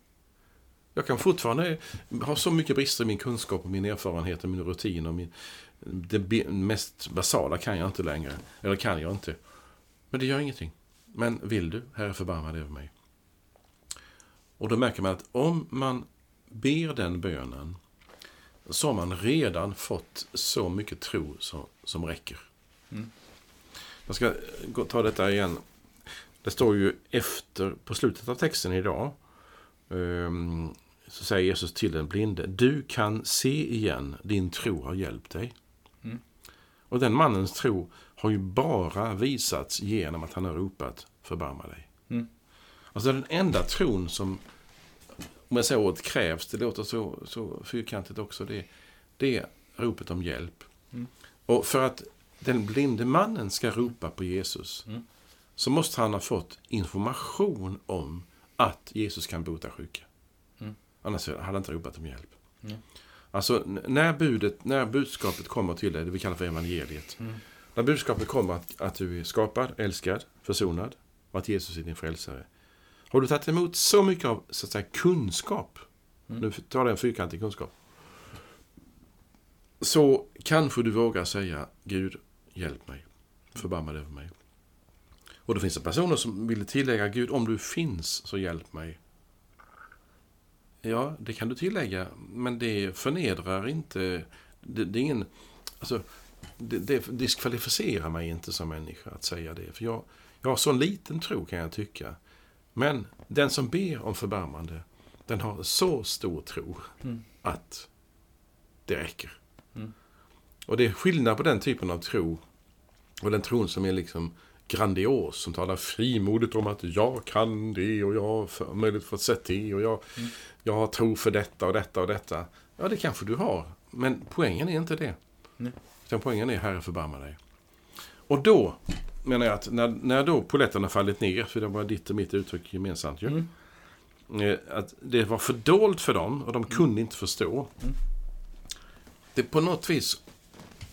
Jag kan fortfarande ha så mycket brister i min kunskap och min erfarenhet och min rutin. Och min, det mest basala kan jag inte längre. Eller kan jag inte. Men det gör ingenting. Men vill du, Herre förbarma dig över mig. Och då märker man att om man ber den bönen så har man redan fått så mycket tro som, som räcker. Mm. Jag ska ta detta igen. Det står ju efter, på slutet av texten idag, ehm, så säger Jesus till den blinde, du kan se igen, din tro har hjälpt dig. Mm. Och den mannens tro har ju bara visats genom att han har ropat, förbarma dig. Mm. Alltså den enda tron som, om jag säger ordet krävs, det låter så, så fyrkantigt också, det, det är ropet om hjälp. Mm. Och för att den blinde mannen ska ropa på Jesus, Mm. så måste han ha fått information om att Jesus kan bota sjuka. Mm. Annars hade han inte ropat om hjälp. Mm. Alltså, när, budet, när budskapet kommer till dig, det vi kallar för evangeliet. När budskapet kommer att, att du är skapad, älskad, försonad och att Jesus är din frälsare. Har du tagit emot så mycket av så att säga, kunskap, Mm. nu talar jag en fyrkantig kunskap, så kanske du vågar säga Gud, hjälp mig, förbarma dig över mig. Och då finns det personer som vill tillägga Gud, om du finns så hjälp mig. Ja, det kan du tillägga, men det förnedrar inte, det, det är ingen, alltså, det, det diskvalificerar mig inte som människa att säga det. För jag, jag har så liten tro kan jag tycka. Men den som ber om förbarmande, den har så stor tro Mm. att det räcker. Mm. Och det är skillnad på den typen av tro och den tron som är liksom grandios, som talar frimodigt om att jag kan det och jag har för- möjlighet fått sett det och jag, Mm. jag har tro för detta och detta och detta. Ja, det kanske du har, men poängen är inte det. Nej. Utan poängen är Herre förbarma dig. Och då menar jag att när, när då poletten har fallit ner, för det var ditt och mitt uttryck gemensamt ju. Mm. Eh, Att det var för dolt för dem och de kunde inte förstå. Mm. Det på något vis,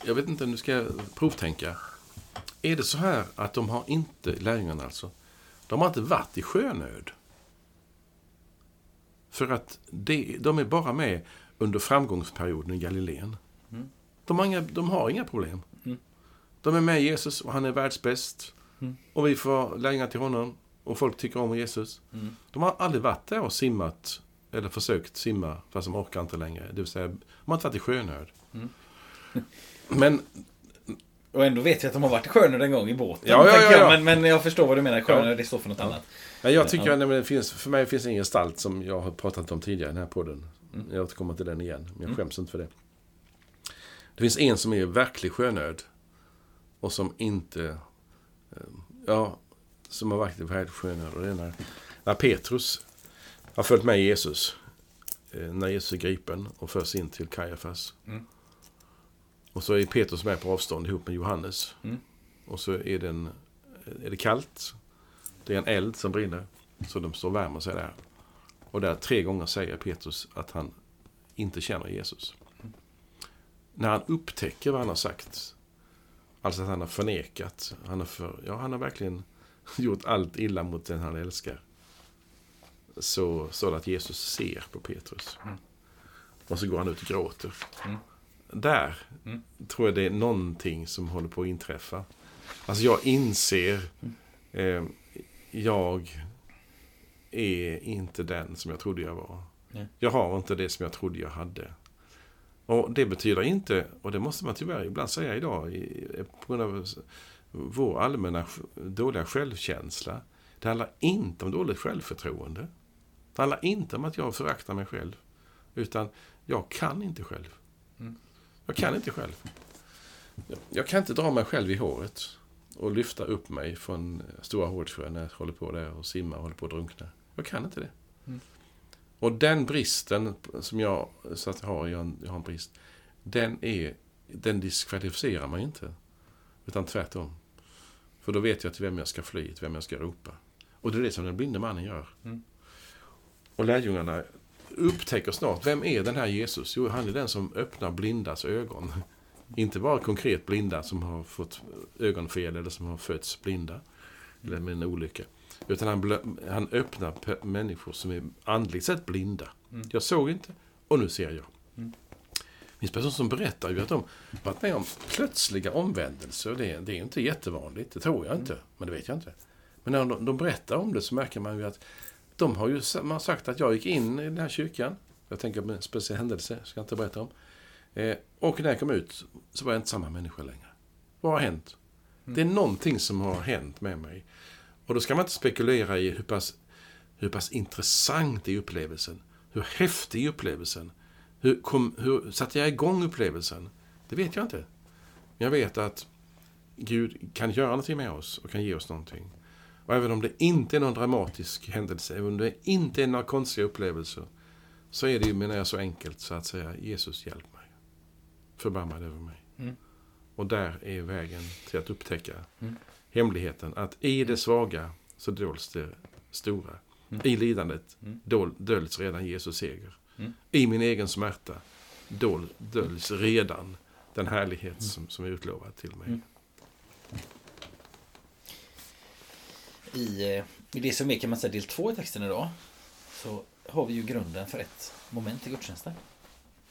jag vet inte, nu ska jag provtänka. Är det så här att de har inte, lärjungarna alltså, de har inte varit i sjönöd? För att det, de är bara med under framgångsperioden i Galileen. De, har inga, de har inga problem. Mm. De är med Jesus och han är världsbäst. Mm. Och vi får lärjungar till honom. Och folk tycker om Jesus. Mm. De har aldrig varit där och simmat, eller försökt simma, fast de orkar inte längre. Det vill säga, de har inte varit i sjönöd. Mm. [LAUGHS] Men, Och ändå vet jag att de har varit i sjönöd en gång i båten. Ja, ja, tänker ja, jag. ja. Men, men jag förstår vad du menar. Sjönöd, Ja. det står för något annat. ja, jag tycker Ja. att det finns, för mig finns det ingen gestalt som jag har pratat om tidigare i den här podden. Mm. Jag återkommer till den igen, men jag Mm. skäms inte för det. Det finns en som är verklig sjönöd. Och som inte, eh, ja, som har varit verklig sjönöd. Och det är när, när Petrus har följt med Jesus. eh, När Jesus är gripen och förs in till Kajafas. Mm. Och så är Petrus med på avstånd ihop med Johannes. Mm. Och så är, den, är det kallt. Det är en eld som brinner. Så de står och värmer sig där. Och där tre gånger säger Petrus att han inte känner Jesus. När han upptäcker vad han har sagt. Alltså att han har förnekat. Han har, för, ja, han har verkligen [LAUGHS] gjort allt illa mot den han älskar. Så står det att Jesus ser på Petrus. Mm. Och så går han ut och gråter. Mm. Där Mm. tror jag det är någonting som håller på att inträffa. Alltså jag inser, eh, jag är inte den som jag trodde jag var. Jag har inte det som jag trodde jag hade. Och det betyder inte, och det måste man tyvärr ibland säga idag, på grund av vår allmänna dåliga självkänsla. Det handlar inte om dåligt självförtroende. Det handlar inte om att jag föraktar mig själv. Utan jag kan inte själv. Mm. Jag kan inte själv. Jag kan inte dra mig själv i håret och lyfta upp mig från Stora Hårdsjön när jag håller på där och simmar och håller på att drunkna. Jag kan inte det. Mm. Och den bristen som jag så att jag har, jag jag har en brist, den, är, den diskvalificerar mig inte. Utan tvärtom. För då vet jag till vem jag ska fly, till vem jag ska ropa. Och det är det som den blinde mannen gör. Mm. Och lärjungarna upptäcker snart, vem är den här Jesus? Jo, han är den som öppnar blindas ögon. Inte bara konkret blinda som har fått ögonfel eller som har fötts blinda. Eller med en olycka. Utan han, han öppnar människor som är andligt sett blinda. Mm. Jag såg inte och nu ser jag. Mm. Det finns personer som berättar ju att de varit med om plötsliga omvändelser. Det, det är inte jättevanligt, det tror jag inte. Men det vet jag inte. Men när de, de berättar om det så märker man ju att de har ju man har sagt att jag gick in i den här kyrkan. Jag tänker på en speciell händelse, ska jag inte berätta om. Eh, och när jag kom ut så var jag inte samma människa längre. Vad har hänt? Det är någonting som har hänt med mig. Och då ska man inte spekulera i hur pass, hur pass intressant är upplevelsen. Hur häftig är upplevelsen? Hur, kom, hur satte jag igång upplevelsen? Det vet jag inte. Men jag vet att Gud kan göra någonting med oss och kan ge oss någonting. Och även om det inte är någon dramatisk händelse, även om det inte är några konstiga upplevelser, så är det ju, menar jag, så enkelt så att säga, Jesus hjälp mig. Förbarma dig över mig. Mm. Och där är vägen till att upptäcka Mm. Hemligheten. Att i det svaga så döljs det stora. Mm. I lidandet Mm. dol- döljs redan Jesus seger. Mm. I min egen smärta dol- döljs redan den härlighet som, som är utlovad till mig. Mm. I, eh, I det som är kan man säga del två i texten idag så har vi ju grunden för ett moment i gudstjänsten.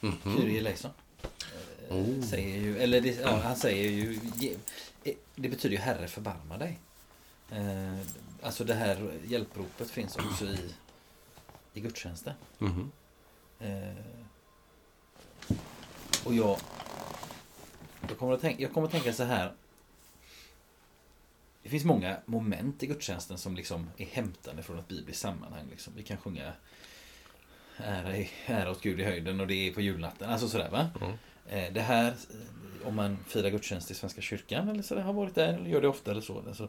Mhm. Kyrie eleison. Eh, Oh. Säger ju, eller det, ja, han säger ju, det betyder ju Herre förbarma dig. Eh, alltså det här hjälpropet finns också i, i gudstjänsten. Mhm. Eh, och jag, jag, kommer att tänka, jag kommer att tänka så här. Det finns många moment i gudstjänsten som liksom är hämtade från ett bibliskt sammanhang. Liksom. Vi kan sjunga ära, i- ära åt Gud i höjden och det är på julnatten. Alltså sådär va. Mm. Eh, Det här, eh, om man firar gudstjänst i Svenska kyrkan eller så där, har varit där eller gör det ofta eller så. Alltså,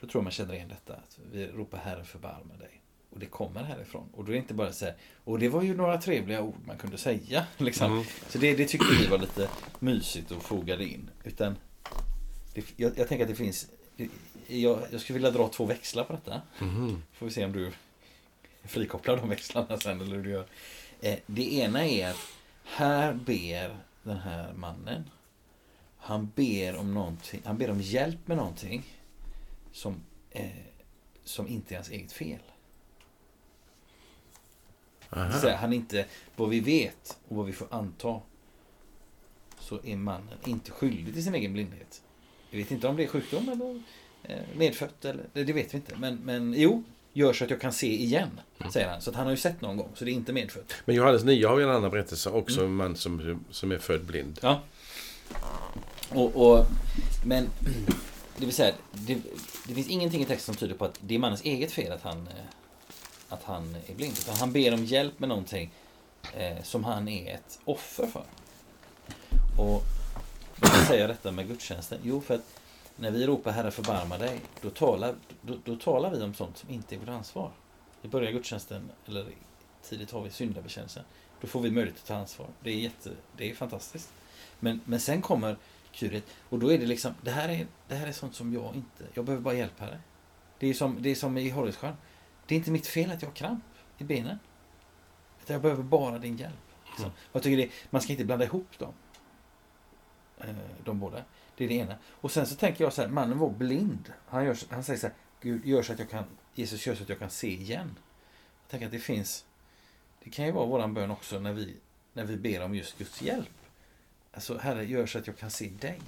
då tror man känner igen detta. Att vi ropar Herre förbarma dig. Och det kommer härifrån. Och då är det inte bara så här, och det var ju några trevliga ord man kunde säga. [LAUGHS] Liksom. Mm. Så det, det tyckte vi var lite mysigt och fogade in. Utan det, jag, jag tänker att det finns jag, jag skulle vilja dra två växlar på detta. Mhm. Får vi se om du frikopplar de växlarna sen eller hur du gör. Eh, det ena är att här ber den här mannen. Han ber om någonting. Han ber om hjälp med någonting. Som, eh, som inte är hans eget fel. Så han inte, vad vi vet och vad vi får anta. Så är mannen inte skyldig till sin egen blindhet. Vi vet inte om det är sjukdom eller eh, medfött eller det vet vi inte. Men, men jo, gör så att jag kan se igen. Säger han. Så att han har ju sett någon gång. Så det är inte medfött. Men Johannes 9 har ju en annan berättelse också Mm. en man som, som är född blind. Ja. Och, och, men det vill säga, det, det finns ingenting i texten som tyder på att det är mannens eget fel att han, eh, att han är blind. Utan han ber om hjälp med någonting eh, som han är ett offer för. Och varför säger jag detta med gudstjänsten? Jo, för att när vi ropar Herre förbarma dig, då talar, då, då talar vi om sånt som inte är vårt ansvar. I början av gudstjänsten, eller tidigt har vi syndabekännelsen. Då får vi möjlighet att ta ansvar. Det är, jätte, det är fantastiskt. Men, men sen kommer kuret och då är det liksom, det här är, det här är sånt som jag inte, jag behöver bara hjälp här. Det är som, det är som i Horrelsjön. Det är inte mitt fel att jag har kramp i benen. Jag behöver bara din hjälp. Liksom. Mm. Jag tycker det, man ska inte blanda ihop dem. Eh, De båda. Det är det ena. Och sen så tänker jag så här, mannen var blind. Han, gör, han säger så här, Gud gör så att jag kan, Jesus gör så att jag kan se igen. Jag tänker att det finns, det kan ju vara våran bön också när vi, när vi ber om just Guds hjälp. Alltså, Herre, gör så att jag kan se dig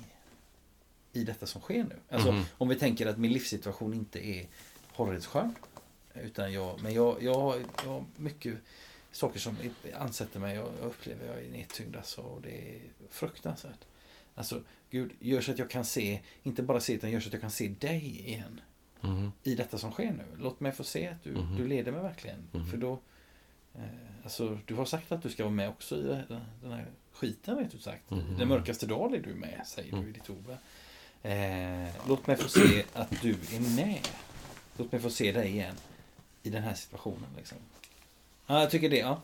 i detta som sker nu. Alltså, Mhm. om vi tänker att min livssituation inte är Horridsskön. Utan jag, men jag, jag, har- jag har mycket saker som ansätter mig och jag upplever jag är nedtyngd alltså, och det är fruktansvärt. Alltså, Gud, gör så att jag kan se, inte bara se, utan gör så att jag kan se dig igen. Mm. I detta som sker nu. Låt mig få se att du, Mhm. du leder mig verkligen. Mhm. För då, eh, alltså, du har sagt att du ska vara med också i den, här skiten, vet du sagt. Mhm. Den mörkaste dag är du med, säger du Mm. i ditt ord. Eh, låt mig få se att du är med. Låt mig få se dig igen i den här situationen. Liksom. Ja, jag tycker det. Ja.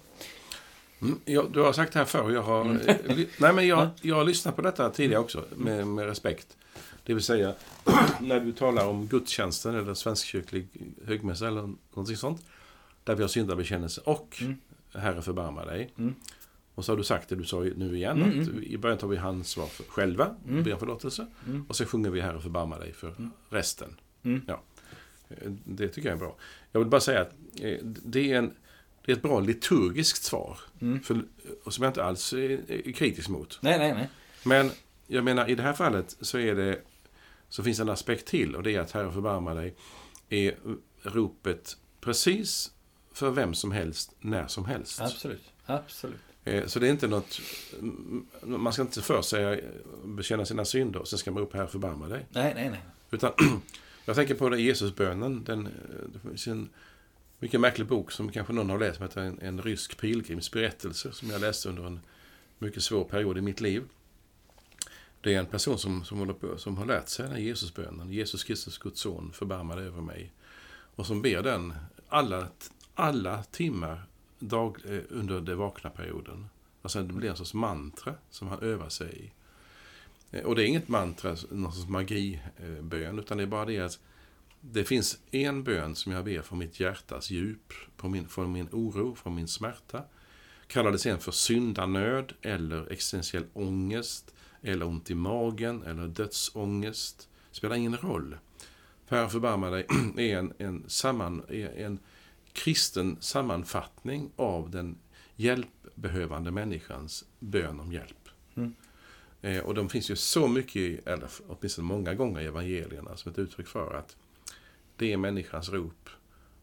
Mm, jag, du har sagt det här förr. Jag har, Mm. eh, [LAUGHS] nej, men jag, Ja. jag har lyssnat på detta tidigare också, med, med respekt. Det vill säga, [CLEARS THROAT] när du talar om gudstjänsten eller svenskkyrklig högmässa eller någonting sånt. Där vi har syndabekännelse och Mm. Herre förbarma dig. Mm. Och så har du sagt det du sa nu igen. Mm, Att mm. I början tar vi ansvar för själva, Mm. ber om förlåtelse. Mm. Och sen sjunger vi Herre förbarma dig för resten. Ja. Eh, Det tycker jag är bra. Jag vill bara säga att eh, det är, en, det är ett bra liturgiskt svar. Mm. För, och som jag inte alls är, är kritisk mot. Nej, nej, nej. Men jag menar, i det här fallet så är det så finns en aspekt till och det är att Herre förbarma dig är ropet precis för vem som helst, när som helst. Absolut. Absolut. Eh, Så det är inte något... mm, Man ska inte först säga bekänna sina synder och sen ska man upp här förbarma dig. Nej, nej, nej. Utan [CLEARS THROAT] jag tänker på Jesusbönen. Den, eh, det finns en mycket märklig bok som kanske någon har läst som heter En, en rysk pilgrims berättelse som jag läste under en mycket svår period i mitt liv. Det är en person som, som, håller på, som har lärt sig den här Jesusbönen. Jesus Kristus, Guds son, förbarma dig över mig. Och som ber den alla, alla timmar dag, eh, under den vakna perioden. Alltså det blir en sorts mantra som han övar sig i. Eh, och det är inget mantra, någon sorts magibön, eh, utan det är bara det att det finns en bön som jag ber från mitt hjärtas djup, min, från min oro, från min smärta. Kallar det sen för syndanöd eller existentiell ångest, eller ont i magen, eller dödsångest. Spelar ingen roll. Herre förbarma dig är en, en, samman, en kristen sammanfattning av den hjälpbehövande människans bön om hjälp. Mm. Eh, och de finns ju så mycket, eller åtminstone många gånger i evangelierna, som ett uttryck för att det är människans rop.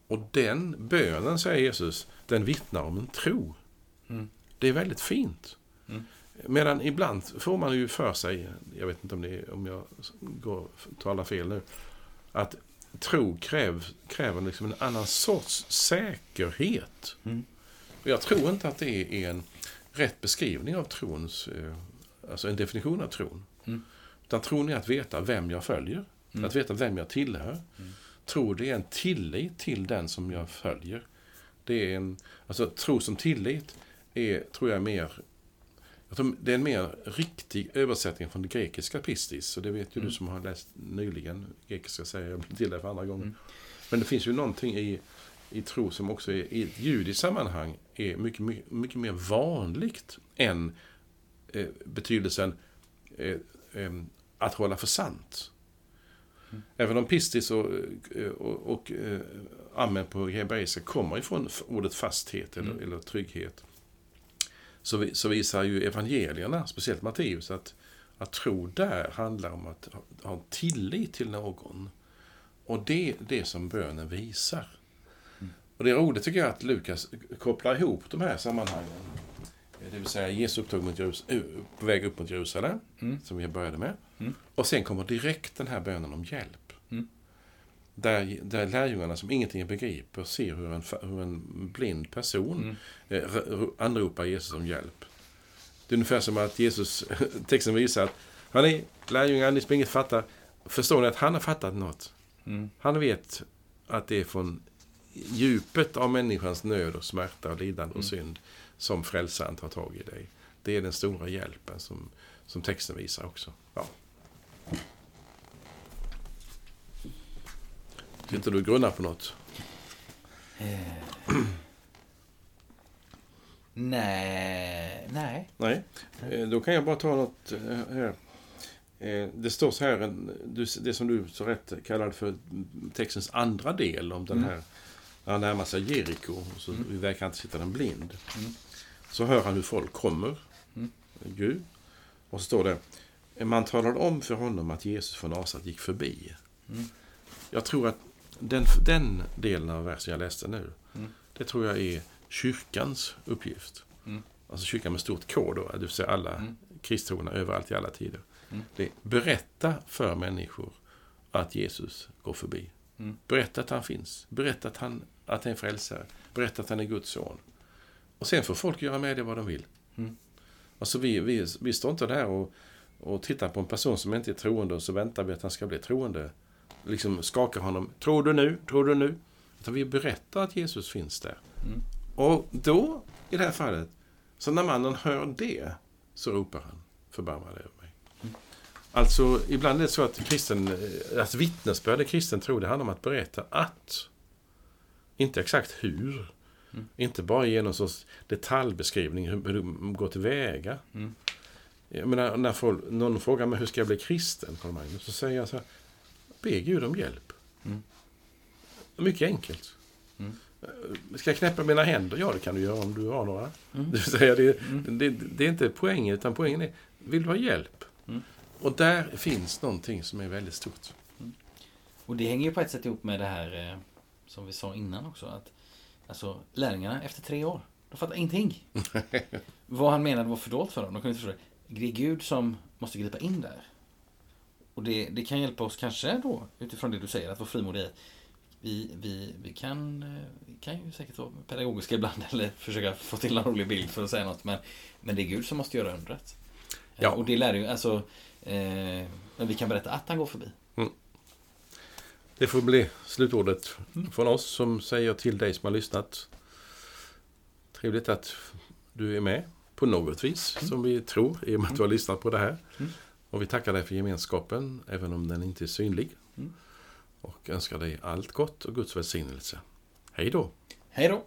Och den bönen, säger Jesus, den vittnar om en tro. Mm. Det är väldigt fint. Mm. Medan ibland får man ju för sig, jag vet inte om, det är, om jag går, talar fel nu, att tro kräv, kräver liksom en annan sorts säkerhet. Mm. Och jag tror inte att det är en rätt beskrivning av trons, eh, alltså en definition av tron. Mm. Utan tron är att veta vem jag följer, Mm. att veta vem jag tillhör. Mm. Tro det är en tillit till den som jag följer. Det är en, alltså tro som tillit är, tror jag, mer jag tror det är en mer riktig översättning från det grekiska pistis. Och det vet ju Mm. du som har läst nyligen grekiska, säger jag till dig för andra gången. Mm. Men det finns ju någonting i, i tro som också är, i ett judiskt sammanhang är mycket, mycket, mycket mer vanligt än eh, betydelsen eh, eh, att hålla för sant. Mm. Även om pistis och, eh, och, och eh, amen på hebreiska kommer ifrån ordet fasthet eller, Mm. eller trygghet. Så, vi, så visar ju evangelierna, speciellt Matteus, att, att tro där handlar om att ha, ha en tillit till någon. Och det är det som bönen visar. Mm. Och det är roligt tycker jag att Lukas kopplar ihop de här sammanhangen. Det vill säga Jesu upptåg mot Jerus- ö, på väg upp mot Jerusalem, Mm. som vi började med. Mm. Och sen kommer direkt den här bönen om hjälp. Mm. Där, där lärjungarna som ingenting begriper ser hur en, hur en blind person Mm. eh, anropar Jesus om hjälp. Det är ungefär som att Jesus, [LAUGHS] texten visar att Hörni, lärjungar, ni som inget fattar. Förstår ni att han har fattat något? Mm. Han vet att det är från djupet av människans nöd och smärta och lidande och Mm. synd som frälsaren tar tag i dig. Det är den stora hjälpen som, som texten visar också. Ja. Sitter du och grunnar på något? Eh. [CLEARS THROAT] Nej, nej. Nej. Eh, Då kan jag bara ta något eh, här. Det står så här, det som du så rätt kallade för textens andra del om den Mm. här, när han närmar sig Jeriko, så Mm. vid vägkanten sitter en blind. Mm. Så hör han hur folk kommer, Mm. Gud. Och så står det, man talade om för honom att Jesus från Nasaret gick förbi. Mm. Jag tror att den, den delen av versen jag läste nu, Mm. det tror jag är kyrkans uppgift. Mm. Alltså kyrkan med stort K då, det vill säga alla Mm. kristtrogna överallt i alla tider. Mm. Det berätta för människor att Jesus går förbi. Mm. Berätta att han finns. Berätta att han att han är frälsare. Berätta att han är Guds son. Och sen får folk göra med det vad de vill. Mm. Alltså vi, vi, vi står inte där och, och tittar på en person som inte är troende och så väntar vi att han ska bli troende. Liksom skakar honom. Tror du nu? Tror du nu? Utan vi berättar att Jesus finns där. Mm. Och då, i det här fallet, så när mannen hör det, så ropar han förbarma dig över mig. Mm. Alltså, ibland är det så att kristen, eh, att vittnesbörd i kristen tro, det handlar om att berätta att. Inte exakt hur. Mm. Inte bara ge någon sorts detaljbeskrivning hur hur du går tillväga. Mm. Jag menar, när folk, någon frågar mig hur ska jag bli kristen, Carl Magnus, så säger jag så här, be Gud om hjälp. Mm. Mycket enkelt. Mm. Ska jag knäppa mina händer? Ja, det kan du göra om du har några. Mm. [LAUGHS] Det, säga, det, Mm. det, det är inte poängen, utan poängen är, vill du ha hjälp? Mm. Och där finns någonting som är väldigt stort. Och det hänger ju på ett sätt ihop med det här eh, som vi sa innan också. Att, alltså lärlingarna efter tre år, de fattar ingenting. [LAUGHS] Vad han menade var fördolt för dem. De kunde inte förstå det. Det är Gud som måste gripa in där. Och det, det kan hjälpa oss kanske då, utifrån det du säger, att vara frimodig. Vi, vi, vi, kan, eh, vi kan ju säkert vara pedagogiska [LAUGHS] ibland eller försöka få till en rolig bild för att säga något. Men, men det är Gud som måste göra undret. Ja. Och det lär ju, alltså, eh, men vi kan berätta att han går förbi. Det får bli slutordet från oss som säger till dig som har lyssnat. Trevligt att du är med på något vis, som vi tror, i och med att du har lyssnat på det här. Mm. Och vi tackar dig för gemenskapen, även om den inte är synlig. Mm. Och önskar dig allt gott och Guds välsignelse. Hej då! Hej då!